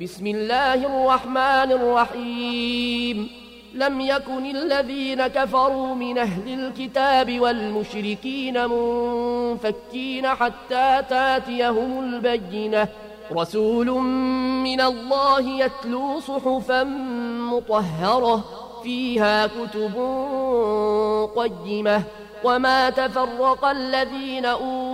بسم الله الرحمن الرحيم. لم يكن الذين كفروا من أهل الكتاب والمشركين منفكين حتى تاتيهم البينة. رسول من الله يتلو صحفا مطهرة فيها كتب قيمة. وما تفرق الذين أوتوا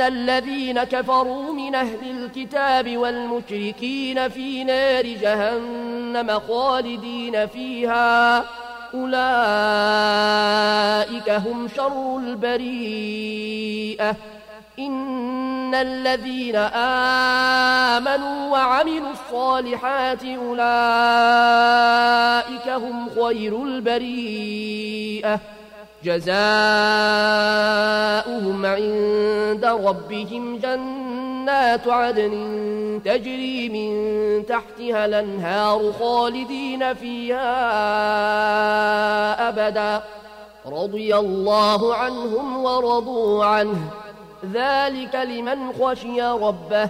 الذين كفروا من أهل الكتاب والمشركين في نار جهنم خالدين فيها أولئك هم شر البريئة إن الذين آمنوا وعملوا الصالحات أولئك هم خير البريئة جزاؤهم عند ربهم جنات عدن تجري من تحتها الأنهار خالدين فيها أبدا. رضي الله عنهم ورضوا عنه. ذلك لمن خشي ربه.